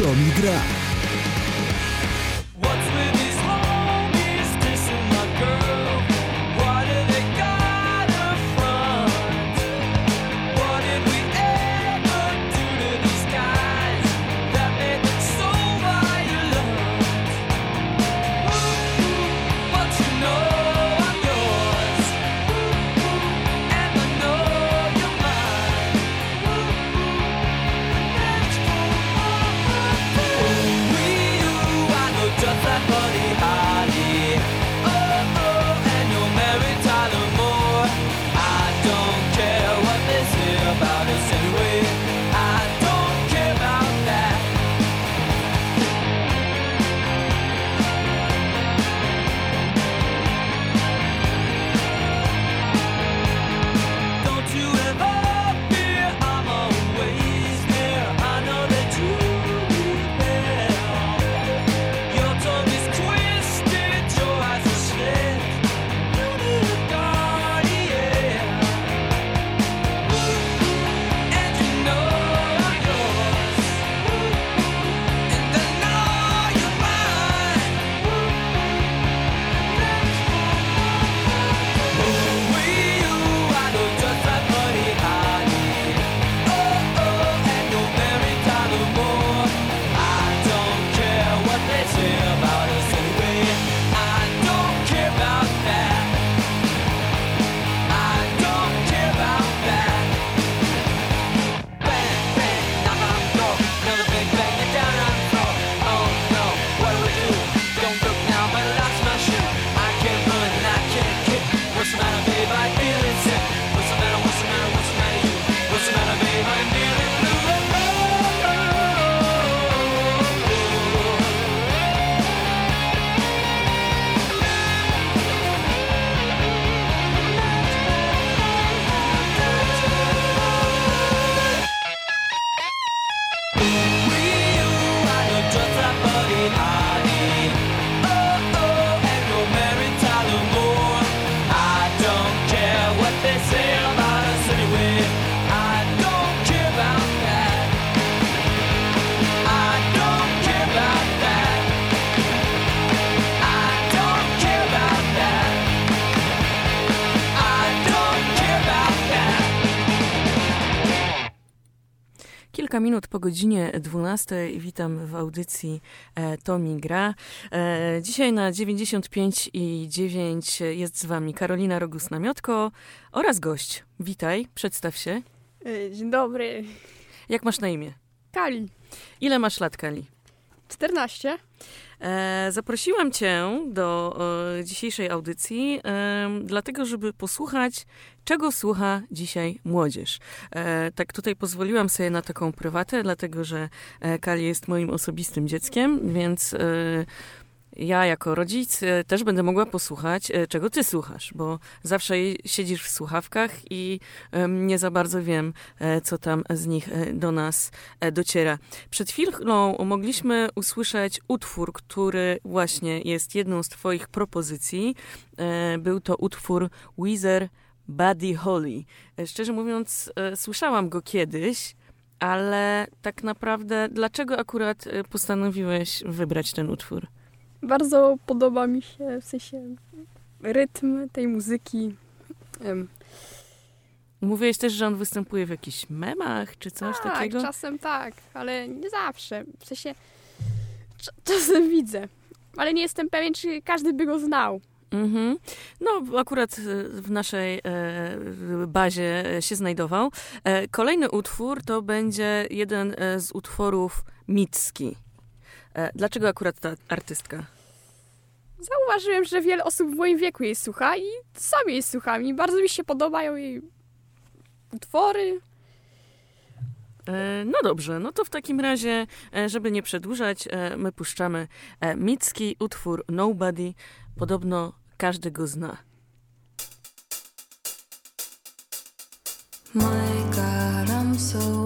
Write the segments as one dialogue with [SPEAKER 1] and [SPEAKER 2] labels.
[SPEAKER 1] To mi gra.
[SPEAKER 2] Godzinie 12 witam w audycji e, Tomi Gra. E, dzisiaj na 95 i 9 jest z wami Karolina Rogus-Namiotko oraz gość. Witaj, przedstaw się.
[SPEAKER 3] E, dzień dobry.
[SPEAKER 2] Jak masz na imię?
[SPEAKER 3] Kali.
[SPEAKER 2] Ile masz lat, Kali?
[SPEAKER 3] 14.
[SPEAKER 2] E, zaprosiłam Cię do dzisiejszej audycji, e, dlatego, żeby posłuchać, czego słucha dzisiaj młodzież. E, tak tutaj pozwoliłam sobie na taką prywatę, dlatego, że Kali jest moim osobistym dzieckiem, więc ja jako rodzic e, też będę mogła posłuchać, e, czego ty słuchasz, bo zawsze siedzisz w słuchawkach i nie za bardzo wiem, e, co tam z nich do nas dociera. Przed chwilą mogliśmy usłyszeć utwór, który właśnie jest jedną z twoich propozycji. Był to utwór Weezer Buddy Holly. Szczerze mówiąc, słyszałam go kiedyś, ale tak naprawdę dlaczego akurat postanowiłeś wybrać ten utwór?
[SPEAKER 3] Bardzo podoba mi się, w sensie rytm tej muzyki.
[SPEAKER 2] Mówiłeś też, że on występuje w jakichś memach, czy coś
[SPEAKER 3] tak,
[SPEAKER 2] takiego?
[SPEAKER 3] czasem tak, ale nie zawsze. W sensie czasem widzę, ale nie jestem pewien, czy każdy by go znał.
[SPEAKER 2] Mhm. No, akurat e, w naszej e, bazie się znajdował. E, kolejny utwór to będzie jeden e, z utworów Micki. E, dlaczego akurat ta artystka?
[SPEAKER 3] Zauważyłem, że wiele osób w moim wieku jej słucha i sam jej słucham i bardzo mi się podobają jej utwory.
[SPEAKER 2] E, no dobrze, no to w takim razie, e, żeby nie przedłużać, my puszczamy Micki utwór Nobody. Podobno każdy go zna. My God, I'm so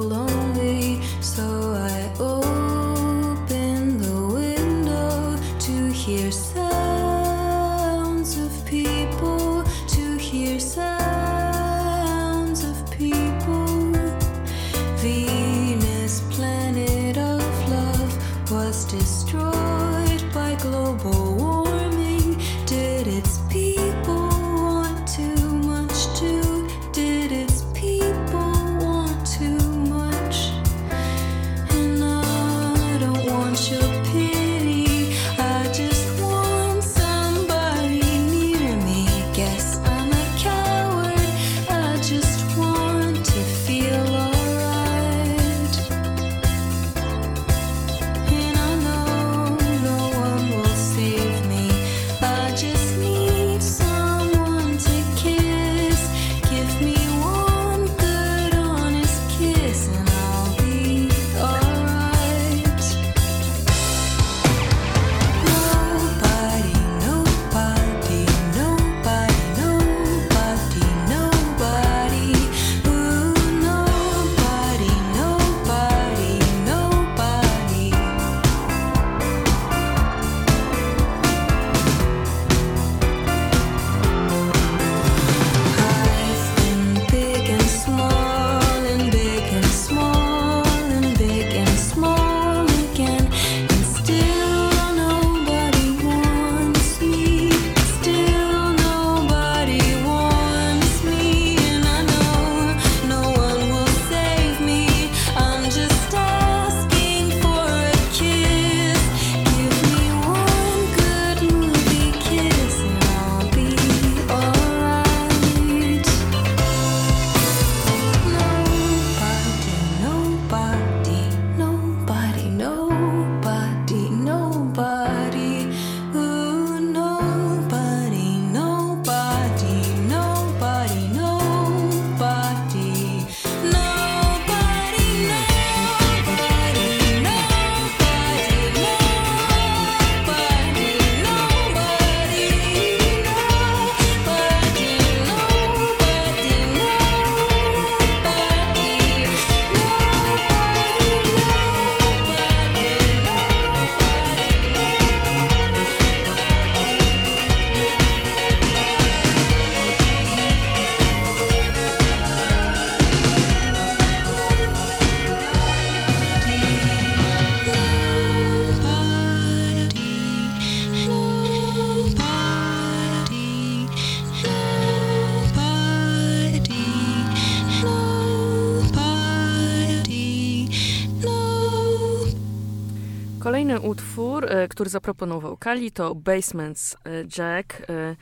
[SPEAKER 2] utwór, e, który zaproponował Kali, to Basement's e, Jack, e,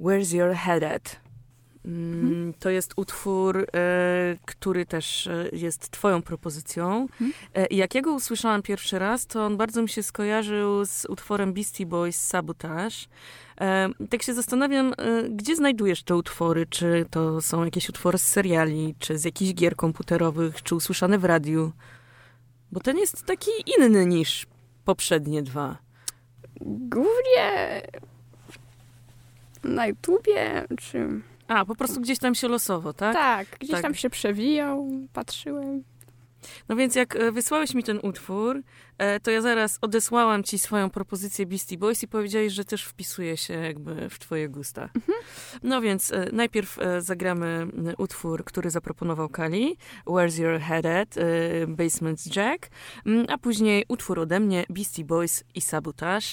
[SPEAKER 2] Where's Your Head At? Mm, To jest utwór, e, który też jest twoją propozycją.
[SPEAKER 3] Mhm.
[SPEAKER 2] E, I jak ja go usłyszałam pierwszy raz, to on bardzo mi się skojarzył z utworem Beastie Boys Sabotage. E, tak się zastanawiam, gdzie znajdujesz te utwory? Czy to są jakieś utwory z seriali, czy z jakichś gier komputerowych, czy usłyszane w radiu? Bo ten jest taki inny niż poprzednie dwa.
[SPEAKER 3] Głównie na YouTubie, czy...
[SPEAKER 2] A, po prostu gdzieś tam się losowo, tak?
[SPEAKER 3] Tak, gdzieś
[SPEAKER 2] Tak.
[SPEAKER 3] tam się przewijał, patrzyłem.
[SPEAKER 2] No więc jak e, wysłałeś mi ten utwór, e, to ja zaraz odesłałam ci swoją propozycję Beastie Boys i powiedziałeś, że też wpisuje się jakby w twoje gusta. No więc e, najpierw zagramy utwór, który zaproponował Kali, Where's Your Head At, Basement Jack, a później utwór ode mnie, Beastie Boys i Sabotage.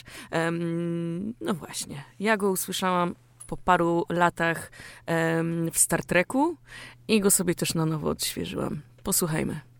[SPEAKER 2] No właśnie, ja go usłyszałam po paru latach w Star Treku i go sobie też na nowo odświeżyłam. Posłuchajmy.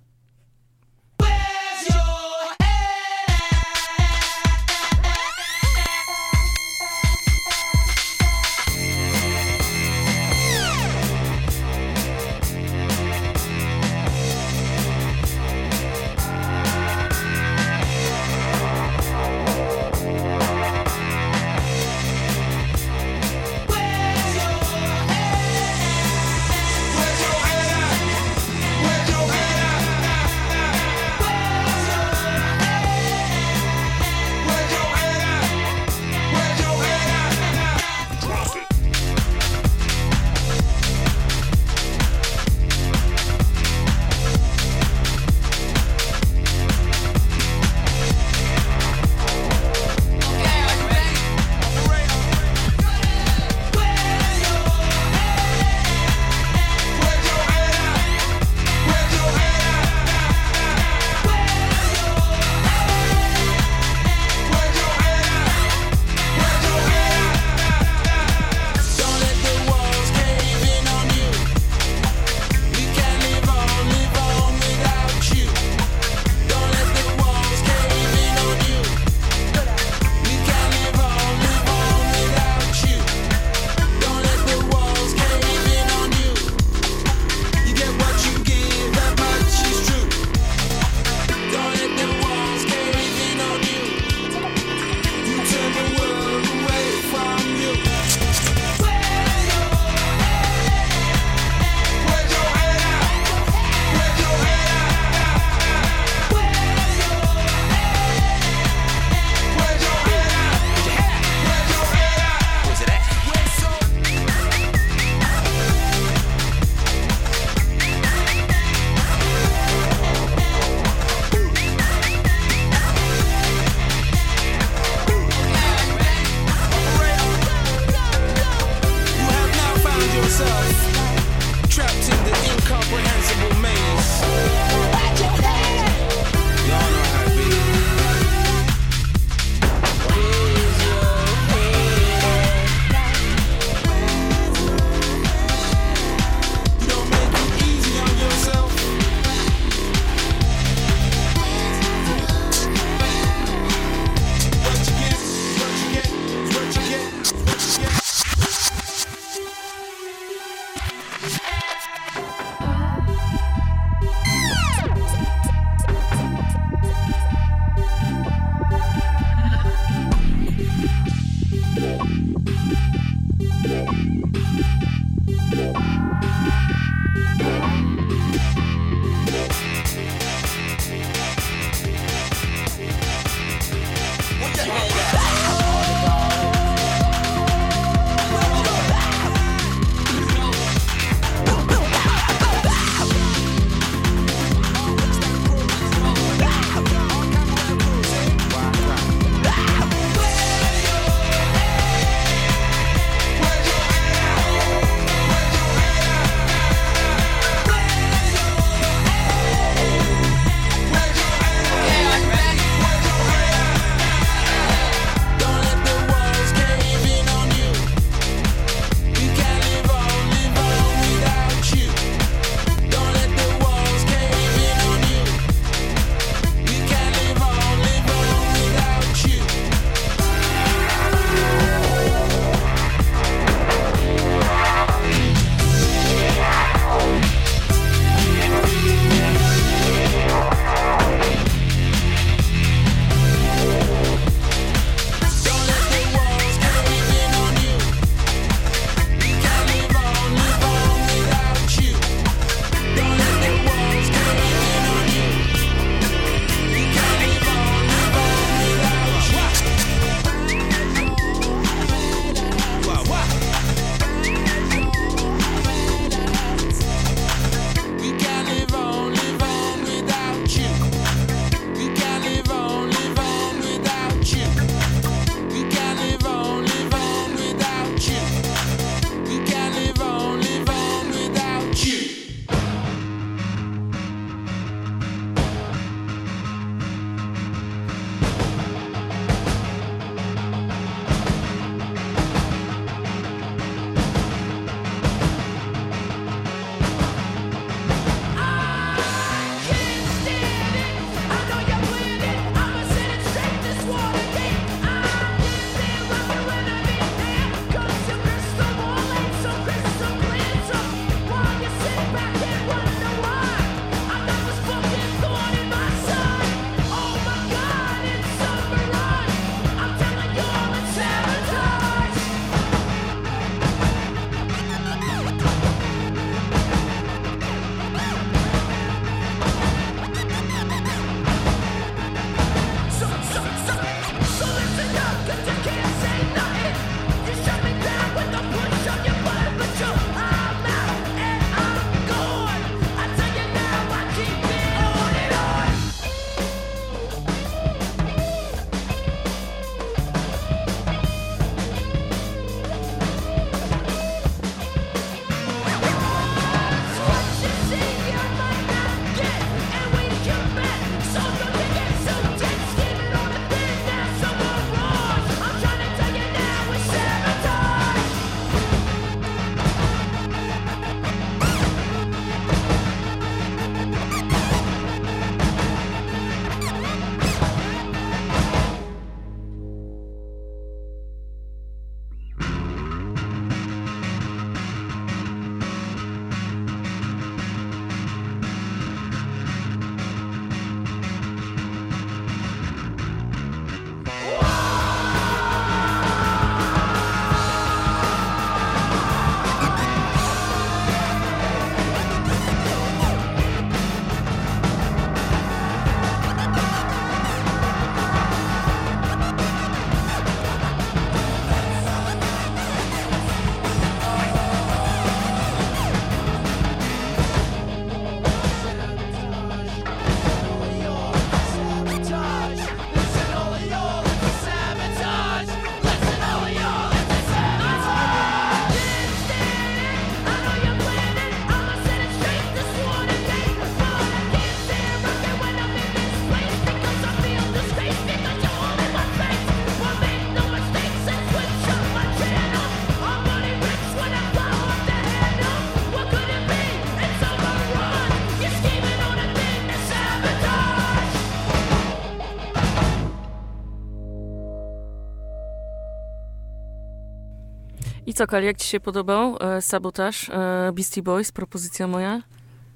[SPEAKER 1] I co, Kali, jak ci się podobał e, sabotaż e, Beastie Boys, propozycja moja?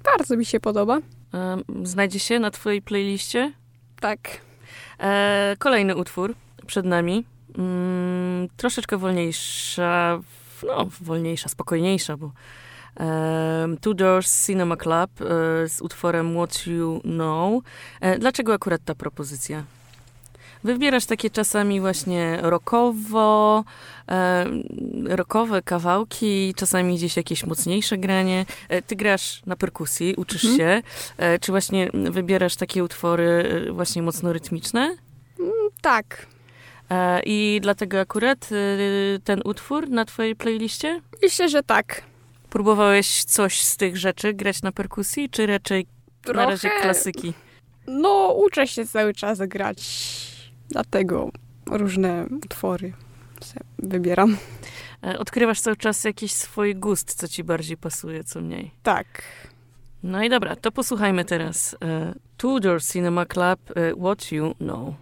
[SPEAKER 3] Bardzo mi się podoba.
[SPEAKER 1] E, znajdzie się na twojej playliście?
[SPEAKER 3] Tak.
[SPEAKER 1] E, kolejny utwór przed nami. Mm, troszeczkę wolniejsza, no wolniejsza, spokojniejsza, bo e, Two Doors Cinema Club e, z utworem What You Know. Dlaczego akurat ta propozycja? Wybierasz takie czasami właśnie rockowo, e, rockowe kawałki, czasami gdzieś jakieś mocniejsze granie. E, ty grasz na perkusji, uczysz
[SPEAKER 3] Mhm.
[SPEAKER 1] się. E, czy właśnie wybierasz takie utwory e, właśnie mocno rytmiczne?
[SPEAKER 3] Tak.
[SPEAKER 1] E, I dlatego akurat e, ten utwór na twojej playliście?
[SPEAKER 3] Myślę, że tak.
[SPEAKER 1] Próbowałeś coś z tych rzeczy grać na perkusji, czy raczej
[SPEAKER 3] Trochę...
[SPEAKER 1] na razie klasyki?
[SPEAKER 3] No, uczę się cały czas grać. Dlatego różne utwory wybieram.
[SPEAKER 1] E, Odkrywasz cały czas jakiś swój gust, co ci bardziej pasuje, co mniej.
[SPEAKER 3] Tak.
[SPEAKER 1] No i dobra, to posłuchajmy teraz e, Tudor Cinema Club e, What You Know.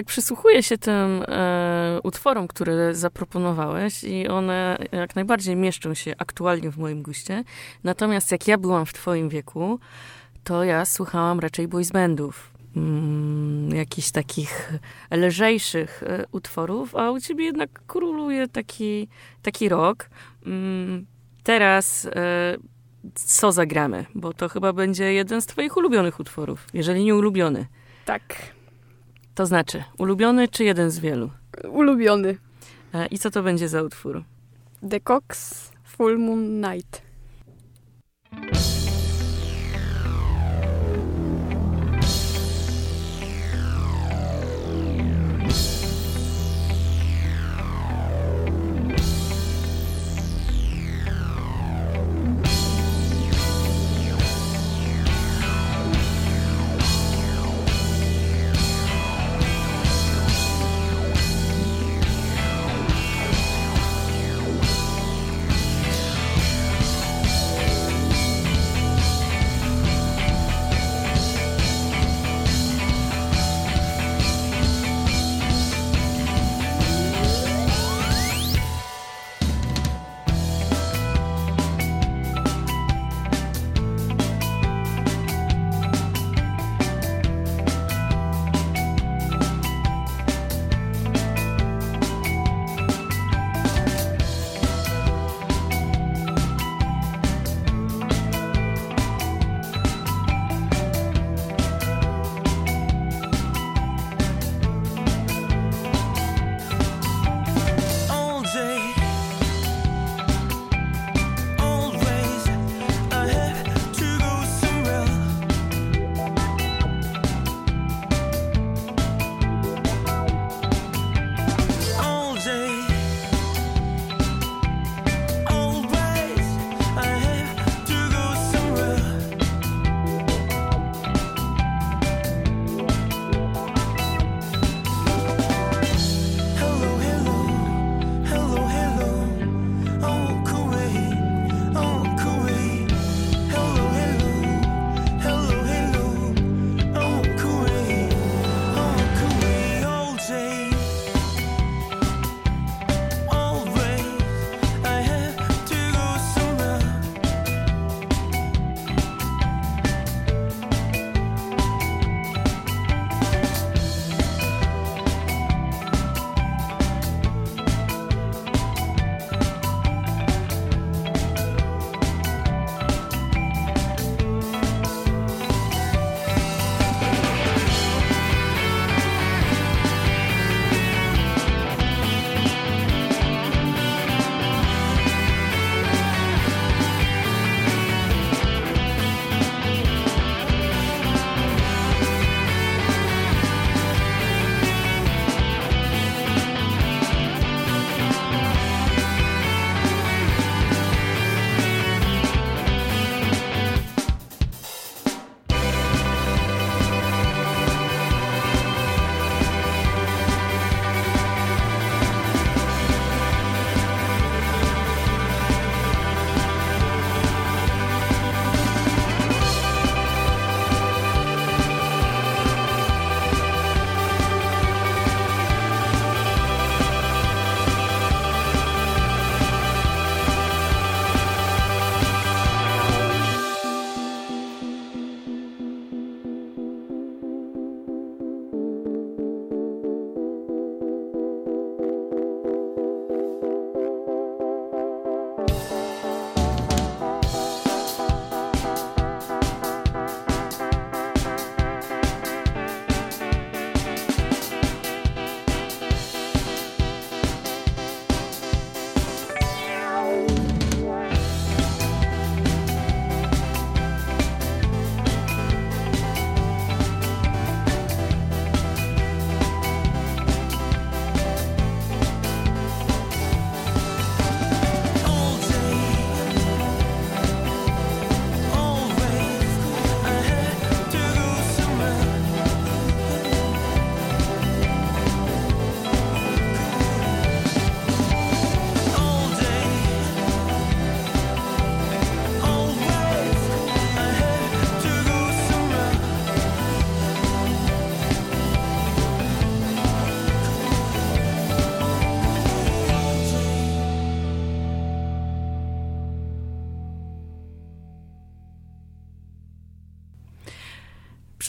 [SPEAKER 1] Tak przysłuchuję się tym e, utworom, które zaproponowałeś i one jak najbardziej mieszczą się aktualnie w moim guście. Natomiast jak ja byłam w twoim wieku, to ja słuchałam raczej boys. Mm, jakichś takich lżejszych e, utworów, a u ciebie jednak króluje taki, taki rock. Mm, teraz e, co zagramy? Bo to chyba będzie jeden z twoich ulubionych utworów, jeżeli nie ulubiony.
[SPEAKER 3] Tak.
[SPEAKER 1] To znaczy, ulubiony czy jeden z wielu?
[SPEAKER 3] Ulubiony.
[SPEAKER 1] E, I co to będzie za utwór?
[SPEAKER 3] The Cox Full Moon Night.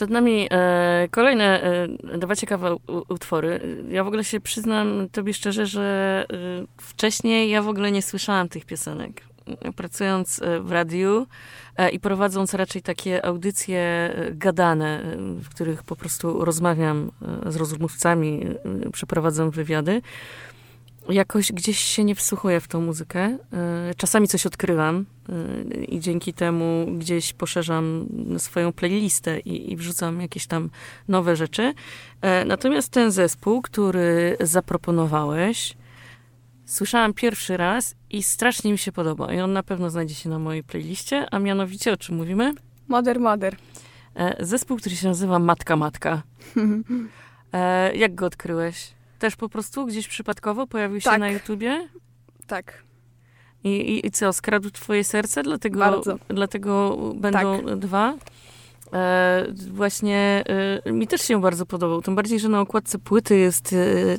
[SPEAKER 2] Przed nami e, kolejne e, dwa ciekawe utwory. Ja w ogóle się przyznam tobie szczerze, że e, wcześniej ja w ogóle nie słyszałam tych piosenek. Pracując e, w radiu e, i prowadząc raczej takie audycje e, gadane, w których po prostu rozmawiam z rozmówcami, przeprowadzam wywiady, jakoś gdzieś się nie wsłuchuję w tą muzykę. E, Czasami coś odkrywam e, i dzięki temu gdzieś poszerzam swoją playlistę i, i wrzucam jakieś tam nowe rzeczy. E, Natomiast ten zespół, który zaproponowałeś, słyszałam pierwszy raz i strasznie mi się podoba. I on na pewno znajdzie się na mojej playliście, a mianowicie o czym mówimy?
[SPEAKER 3] Mother, mother.
[SPEAKER 2] E, Zespół, który się nazywa Matka Matka. Jak go odkryłeś? Też po prostu gdzieś przypadkowo pojawił się
[SPEAKER 3] Tak.
[SPEAKER 2] na YouTubie?
[SPEAKER 3] tak.
[SPEAKER 2] I, i, I co, skradł twoje serce? Dlatego,
[SPEAKER 3] Bardzo.
[SPEAKER 2] dlatego będą dwa? E, właśnie e, mi też się bardzo podobał. Tym bardziej, że na okładce płyty jest e,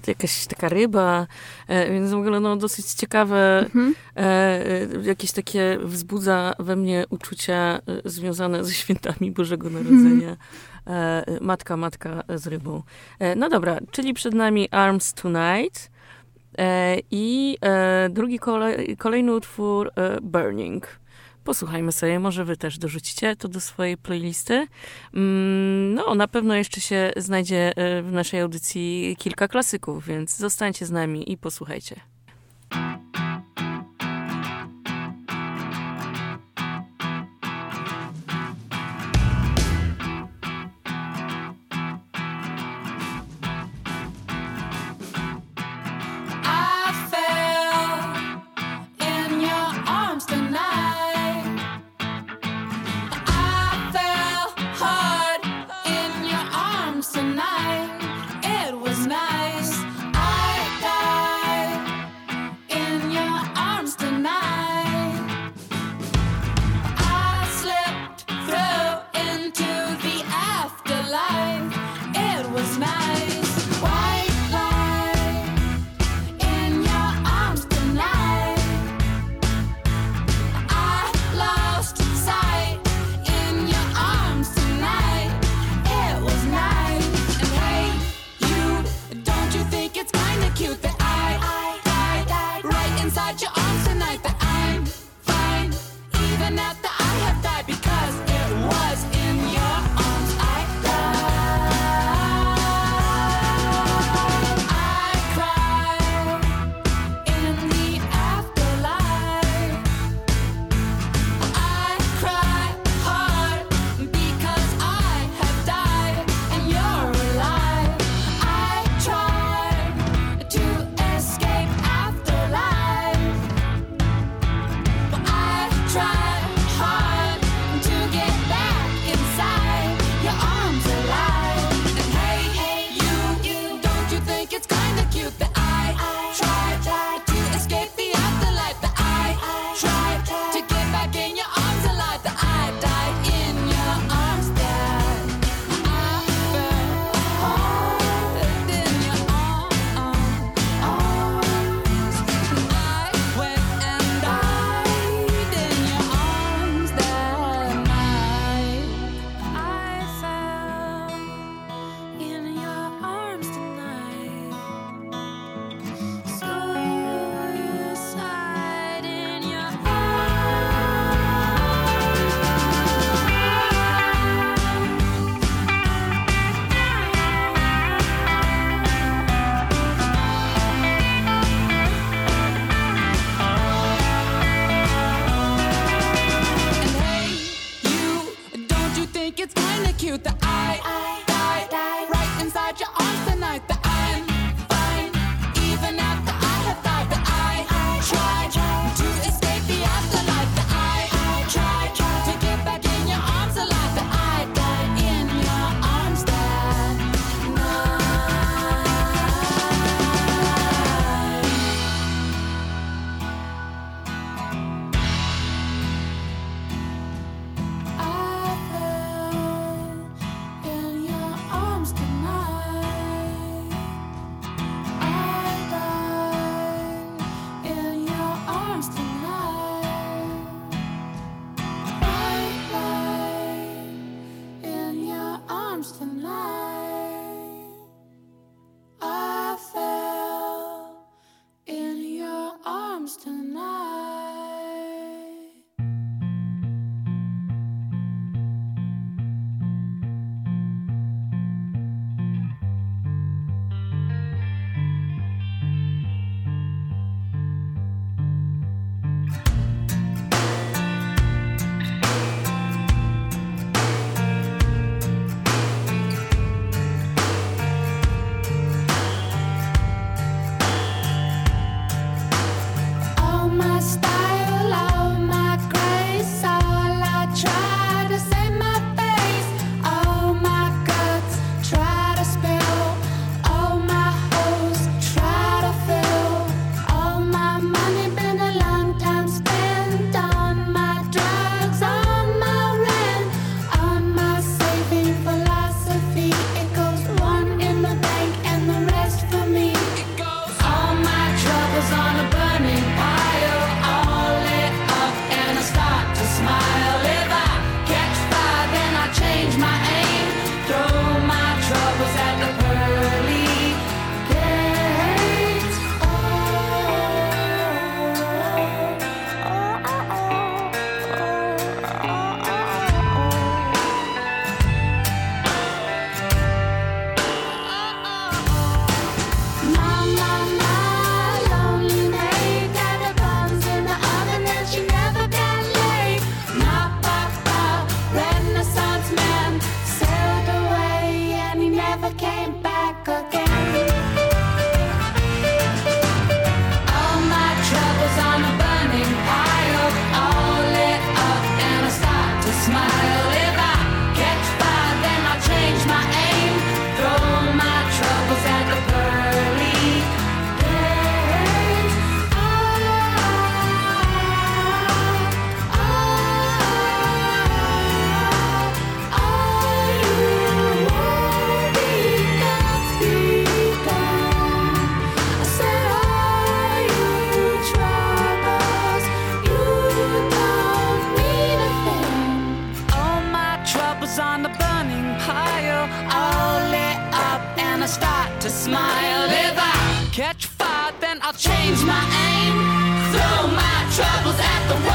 [SPEAKER 2] jakaś taka ryba, e, więc w ogóle no, dosyć ciekawe,
[SPEAKER 3] Mhm.
[SPEAKER 2] e, e, jakieś takie wzbudza we mnie uczucia związane ze świętami Bożego Narodzenia. E, matka, matka z rybą. E, no dobra, czyli przed nami Arms Tonight. E, I e, drugi kolej, kolejny utwór e, Burning. Posłuchajmy sobie, może wy też dorzucicie to do swojej playlisty. Mm, no, na pewno jeszcze się znajdzie e, w naszej audycji kilka klasyków, więc zostańcie z nami i posłuchajcie.
[SPEAKER 4] Throw my troubles at the world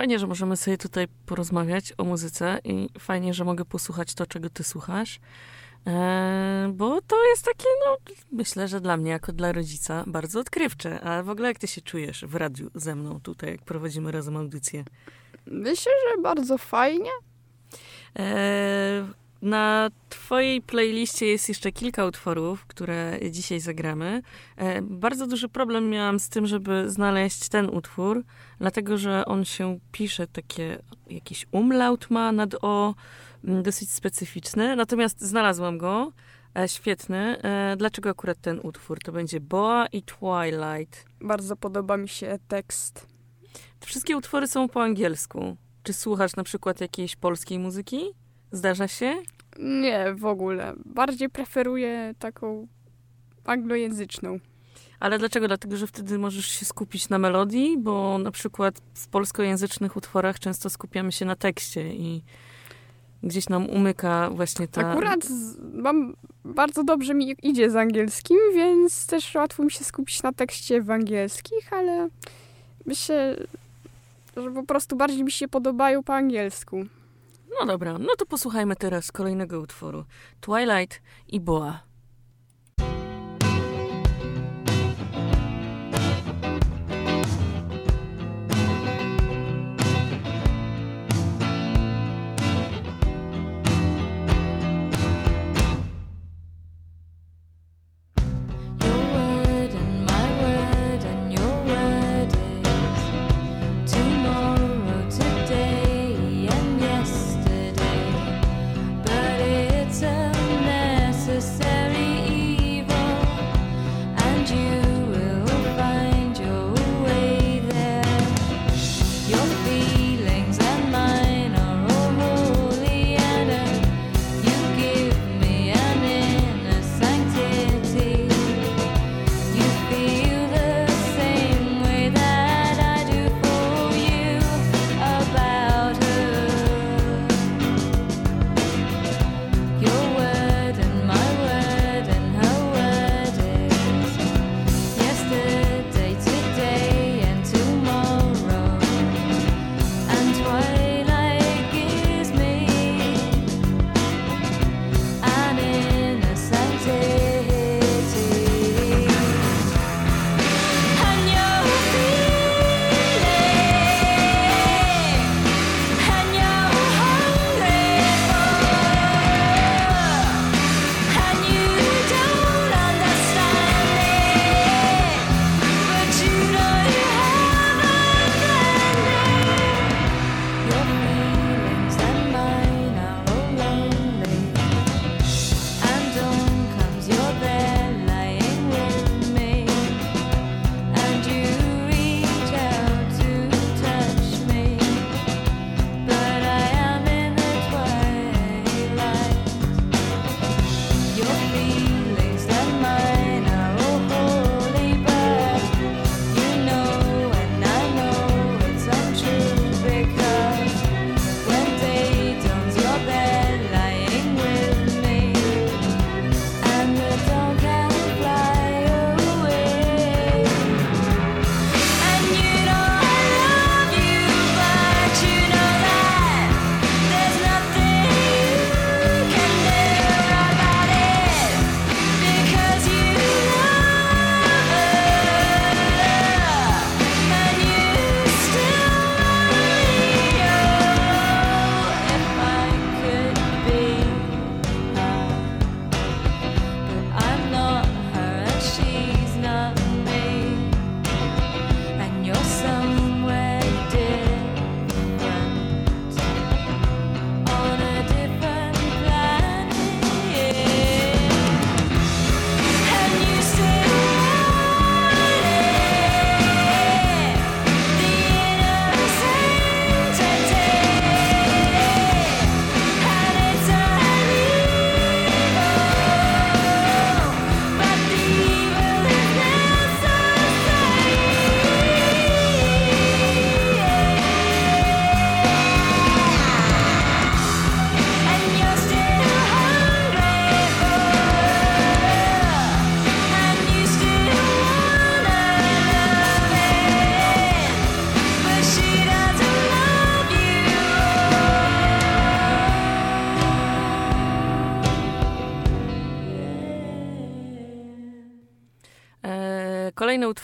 [SPEAKER 2] Fajnie, że możemy sobie tutaj porozmawiać o muzyce i fajnie, że mogę posłuchać to, czego ty słuchasz. E, bo to jest takie, no, myślę, że dla mnie, jako dla rodzica, bardzo odkrywcze. A w ogóle jak ty się czujesz w radiu ze mną tutaj, jak prowadzimy razem audycję?
[SPEAKER 3] Myślę, że bardzo fajnie.
[SPEAKER 2] E, na twojej playliście jest jeszcze kilka utworów, które dzisiaj zagramy. E, bardzo duży problem miałam z tym, żeby znaleźć ten utwór, dlatego że on się pisze takie, jakiś umlaut ma nad o, m, dosyć specyficzny. Natomiast znalazłam go, e, świetny. E, dlaczego akurat ten utwór? To będzie Boa i Twilight.
[SPEAKER 3] Bardzo podoba mi się tekst.
[SPEAKER 2] Te wszystkie utwory są po angielsku. Czy słuchasz na przykład jakiejś polskiej muzyki? Zdarza się?
[SPEAKER 3] Nie, w ogóle. Bardziej preferuję taką anglojęzyczną.
[SPEAKER 2] Ale dlaczego? Dlatego, że wtedy możesz się skupić na melodii, bo na przykład w polskojęzycznych utworach często skupiamy się na tekście i gdzieś nam umyka właśnie ta...
[SPEAKER 3] Akurat z, mam bardzo dobrze mi idzie z angielskim, więc też łatwo mi się skupić na tekście w angielskich, ale myślę, że po prostu bardziej mi się podobają po angielsku.
[SPEAKER 2] No dobra, no to posłuchajmy teraz kolejnego utworu. Twilight i Boa.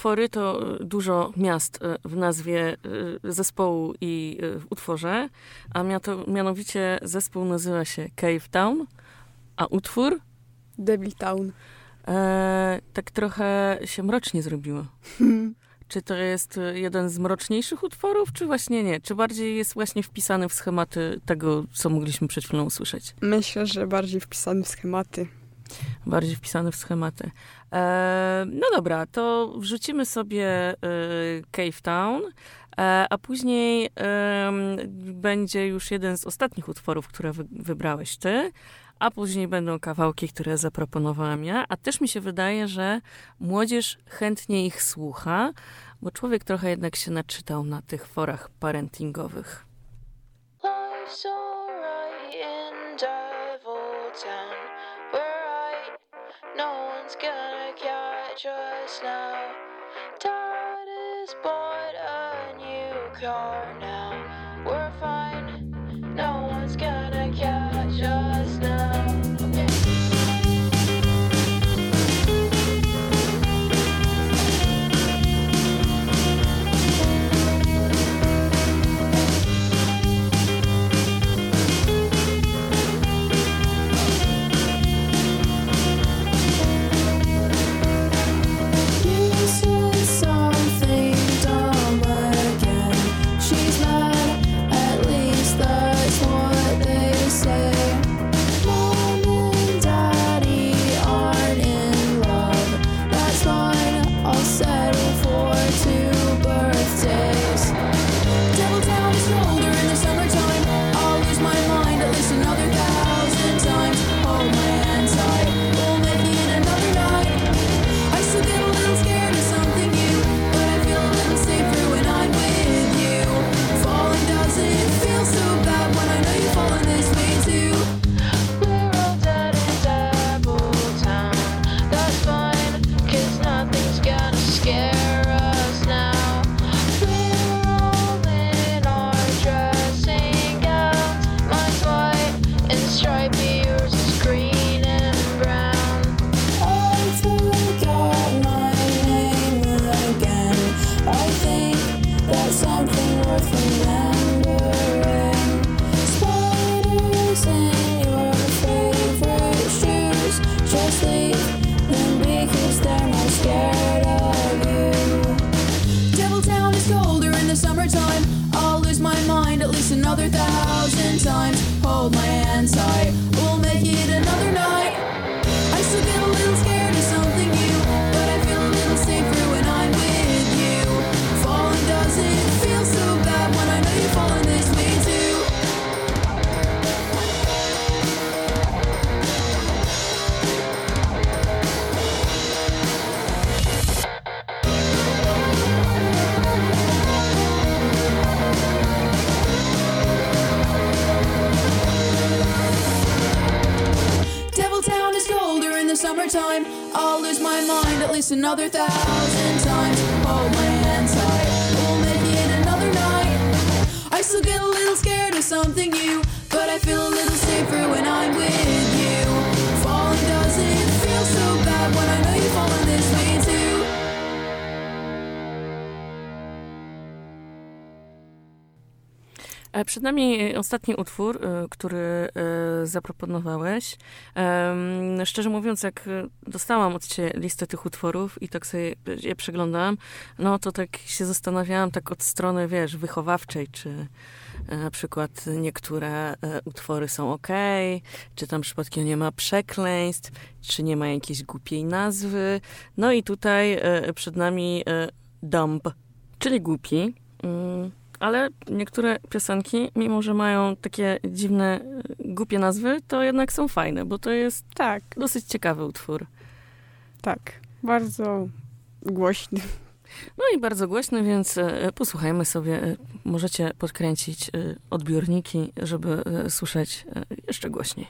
[SPEAKER 2] Utwory to e, dużo miast e, w nazwie e, zespołu i w utworze, a mianowicie zespół nazywa się Cave Town, a utwór
[SPEAKER 3] Devil Town.
[SPEAKER 2] e, tak trochę się mrocznie zrobiło. Czy to jest jeden z mroczniejszych utworów, czy właśnie nie? Czy bardziej jest właśnie wpisany w schematy tego, co mogliśmy przed chwilą usłyszeć?
[SPEAKER 3] Myślę, że bardziej wpisany w schematy.
[SPEAKER 2] Bardziej wpisany w schematy. E, no dobra, to wrzucimy sobie e, Cave Town, e, a później będzie już jeden z ostatnich utworów, które wy, wybrałeś ty, a później będą kawałki, które zaproponowałam ja, a też mi się wydaje, że młodzież chętnie ich słucha, bo człowiek trochę jednak się naczytał na tych forach parentingowych.
[SPEAKER 5] Another thousand
[SPEAKER 2] nami ostatni utwór, e, który e, zaproponowałeś. Szczerze mówiąc, jak dostałam od ciebie listę tych utworów i tak sobie je przeglądałam, no to tak się zastanawiałam tak od strony, wiesz, wychowawczej, czy e, na przykład niektóre e, utwory są ok, czy tam przypadkiem nie ma przekleństw, czy nie ma jakiejś głupiej nazwy. No i tutaj e, przed nami dumb, czyli głupi. Ale niektóre piosenki, mimo że mają takie dziwne, e, głupie nazwy, to jednak są fajne, bo to jest
[SPEAKER 3] Tak,
[SPEAKER 2] dosyć ciekawy utwór.
[SPEAKER 3] tak. Bardzo głośny.
[SPEAKER 2] No i bardzo głośny, więc e, posłuchajmy sobie. E, Możecie podkręcić odbiorniki, żeby słyszeć jeszcze głośniej.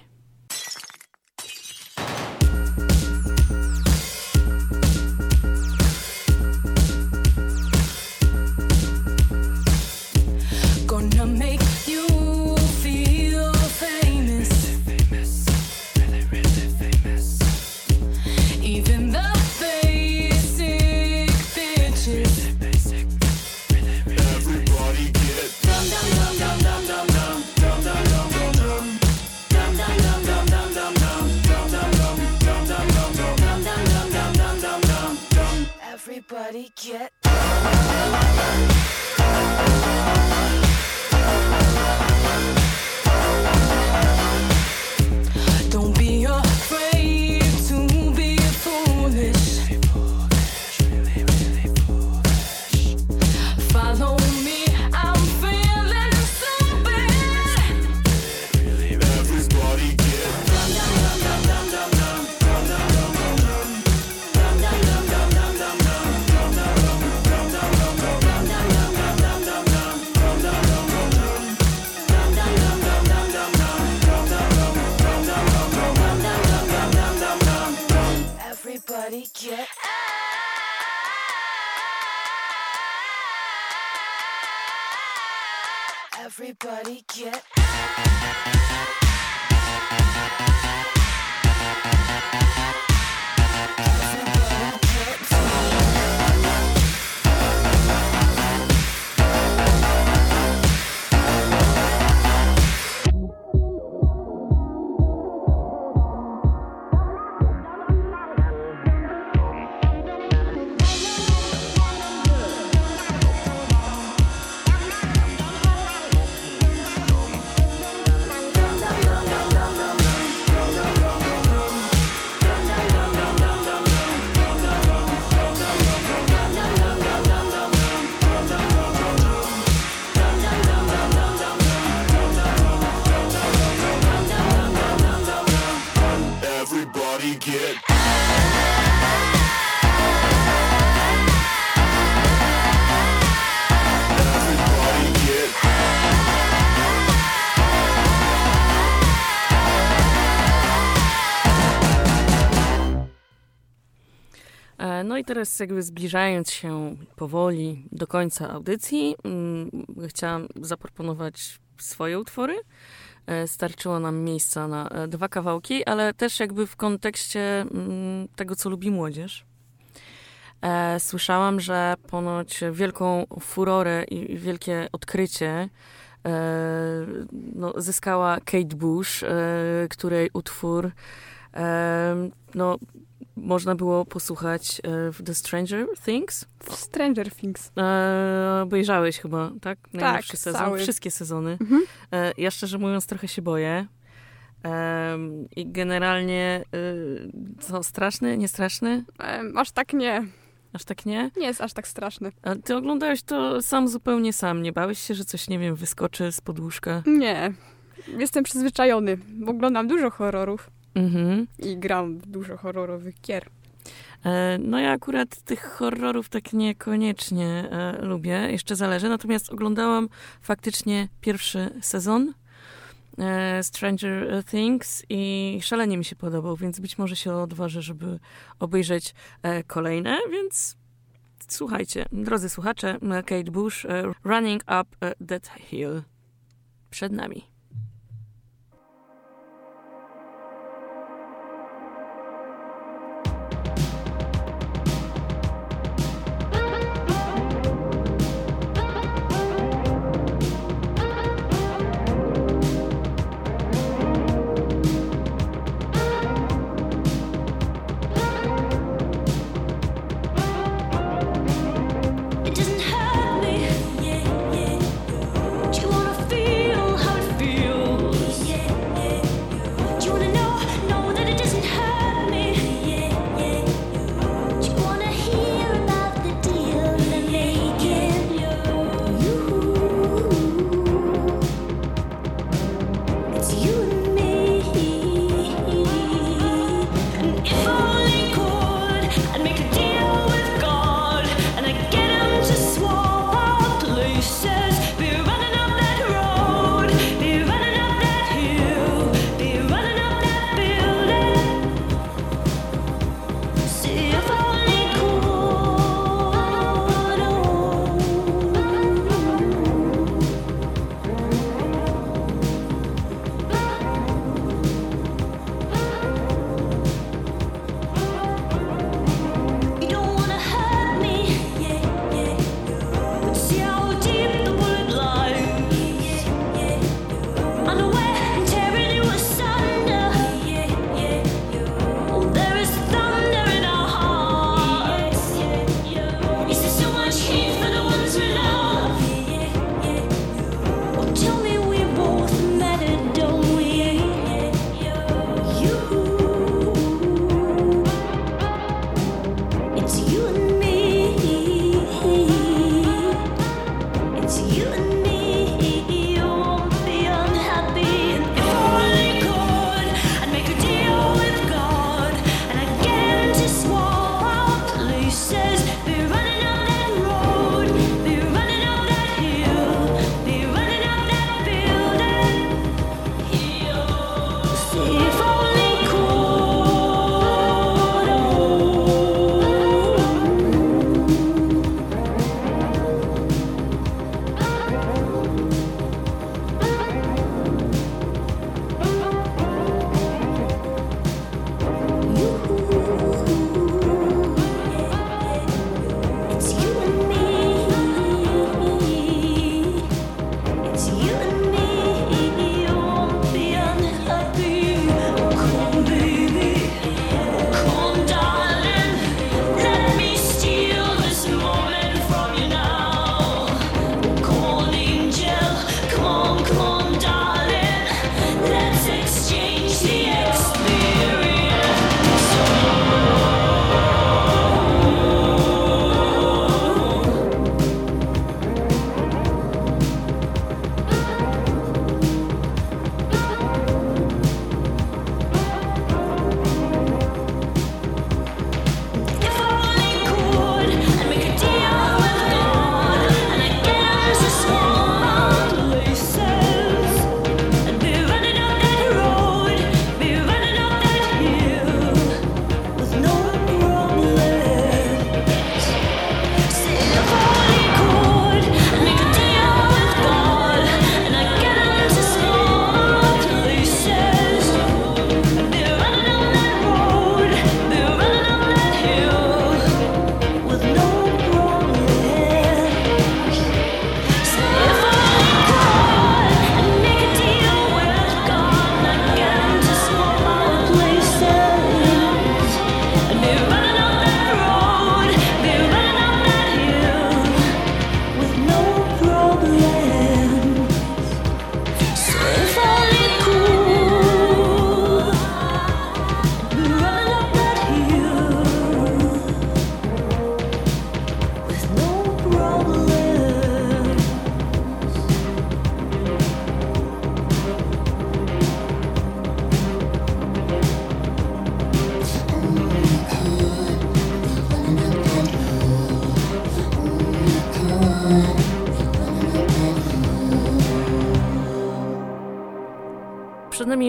[SPEAKER 4] Everybody get me
[SPEAKER 6] get
[SPEAKER 4] out. Everybody get
[SPEAKER 2] out. Teraz jakby zbliżając się powoli do końca audycji, mm, chciałam zaproponować swoje utwory. E, Starczyło nam miejsca na e, dwa kawałki, ale też jakby w kontekście mm, tego, co lubi młodzież. E, Słyszałam, że ponoć wielką furorę i wielkie odkrycie no, zyskała Kate Bush, której utwór no, można było posłuchać e, w The Stranger Things.
[SPEAKER 3] Stranger Things.
[SPEAKER 2] E, obejrzałeś chyba, tak? Najnowszy
[SPEAKER 3] Tak,
[SPEAKER 2] sezon,
[SPEAKER 3] cały.
[SPEAKER 2] wszystkie sezony.
[SPEAKER 3] Mhm.
[SPEAKER 2] E, ja szczerze mówiąc trochę się boję. Em, I generalnie, e, co, straszny, nie straszny?
[SPEAKER 3] Em, aż tak nie.
[SPEAKER 2] Aż tak nie?
[SPEAKER 3] Nie jest aż tak straszny.
[SPEAKER 2] A ty oglądałeś to sam zupełnie sam, nie bałeś się, że coś, nie wiem, wyskoczy z podłóżka?
[SPEAKER 3] Nie. Jestem przyzwyczajony. bo Oglądam dużo horrorów
[SPEAKER 2] Mhm.
[SPEAKER 3] i gram dużo horrorowych gier.
[SPEAKER 2] E, No ja akurat tych horrorów tak niekoniecznie e, lubię, jeszcze zależy. Natomiast oglądałam faktycznie pierwszy sezon e, Stranger Things i szalenie mi się podobał, więc być może się odważę, żeby obejrzeć kolejne, więc słuchajcie, drodzy słuchacze, Kate Bush, Running Up That Hill przed nami.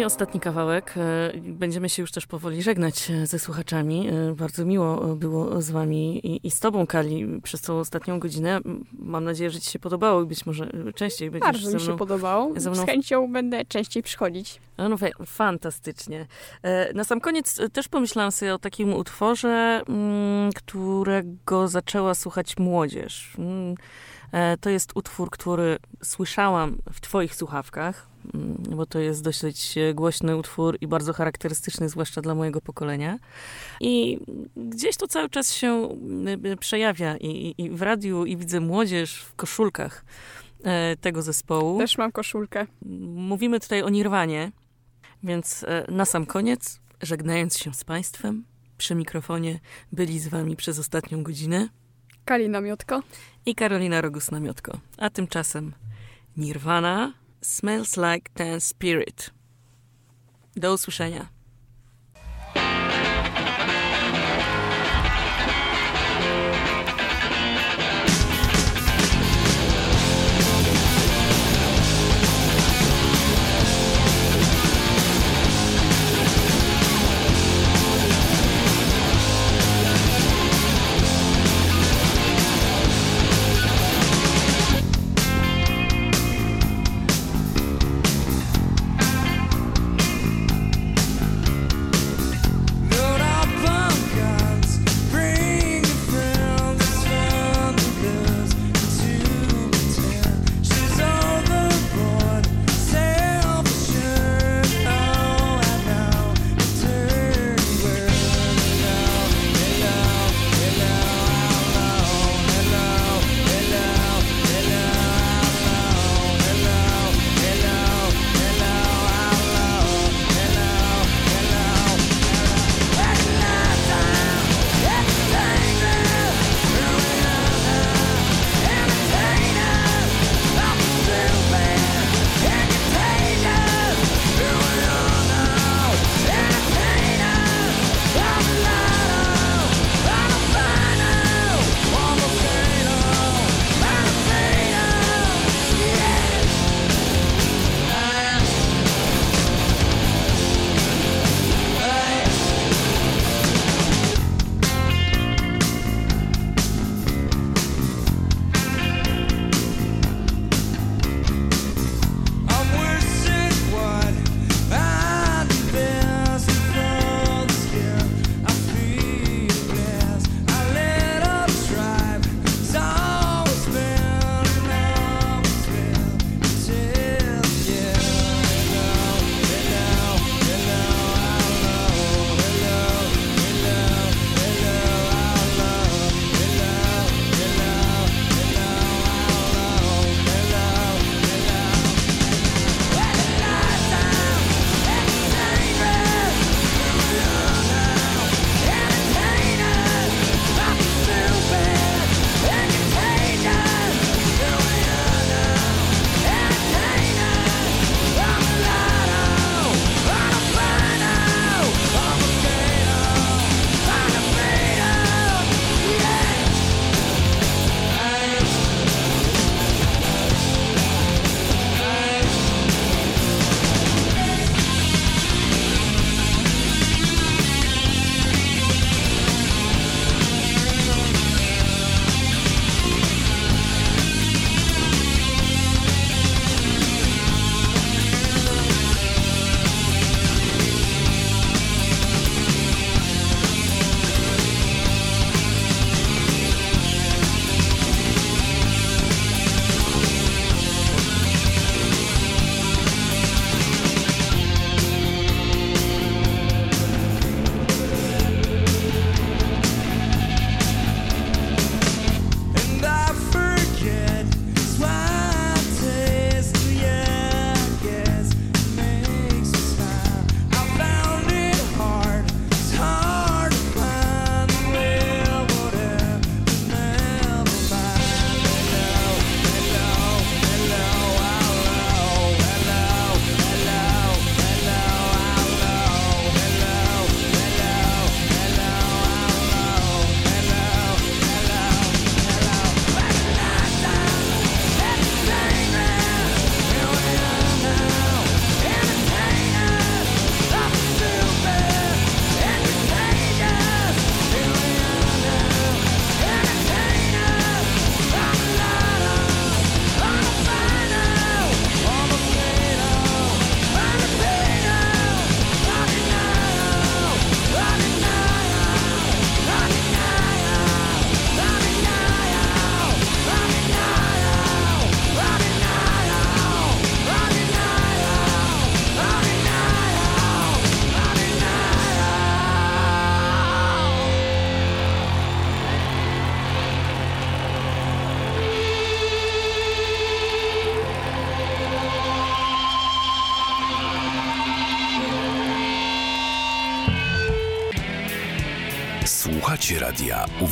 [SPEAKER 2] Ostatni kawałek. E, Będziemy się już też powoli żegnać e, ze słuchaczami. E, Bardzo miło było z wami i, i z tobą, Kali, przez tą ostatnią godzinę. Mam nadzieję, że ci się podobało i być może częściej będziesz
[SPEAKER 3] Bardzo
[SPEAKER 2] ze
[SPEAKER 3] mi się
[SPEAKER 2] mną.
[SPEAKER 3] podobało.
[SPEAKER 2] ze mną-
[SPEAKER 3] Z chęcią będę częściej przychodzić.
[SPEAKER 2] No, fa- fantastycznie. Na sam koniec też pomyślałam sobie o takim utworze, mm, którego zaczęła słuchać młodzież. Mm, e, To jest utwór, który słyszałam w Twoich słuchawkach, mm, bo to jest dosyć e, głośny utwór i bardzo charakterystyczny, zwłaszcza dla mojego pokolenia. I gdzieś to cały czas się e, przejawia i, i- w radiu, i widzę młodzież w koszulkach tego zespołu.
[SPEAKER 3] Też mam koszulkę.
[SPEAKER 2] Mówimy tutaj o Nirwanie, więc na sam koniec, żegnając się z Państwem, przy mikrofonie byli z Wami przez ostatnią godzinę
[SPEAKER 3] Kali namiotko.
[SPEAKER 2] I Karolina Rogus-Namiotko. A tymczasem Nirvana Smells Like Teen Spirit. Do usłyszenia.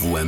[SPEAKER 7] WMFM.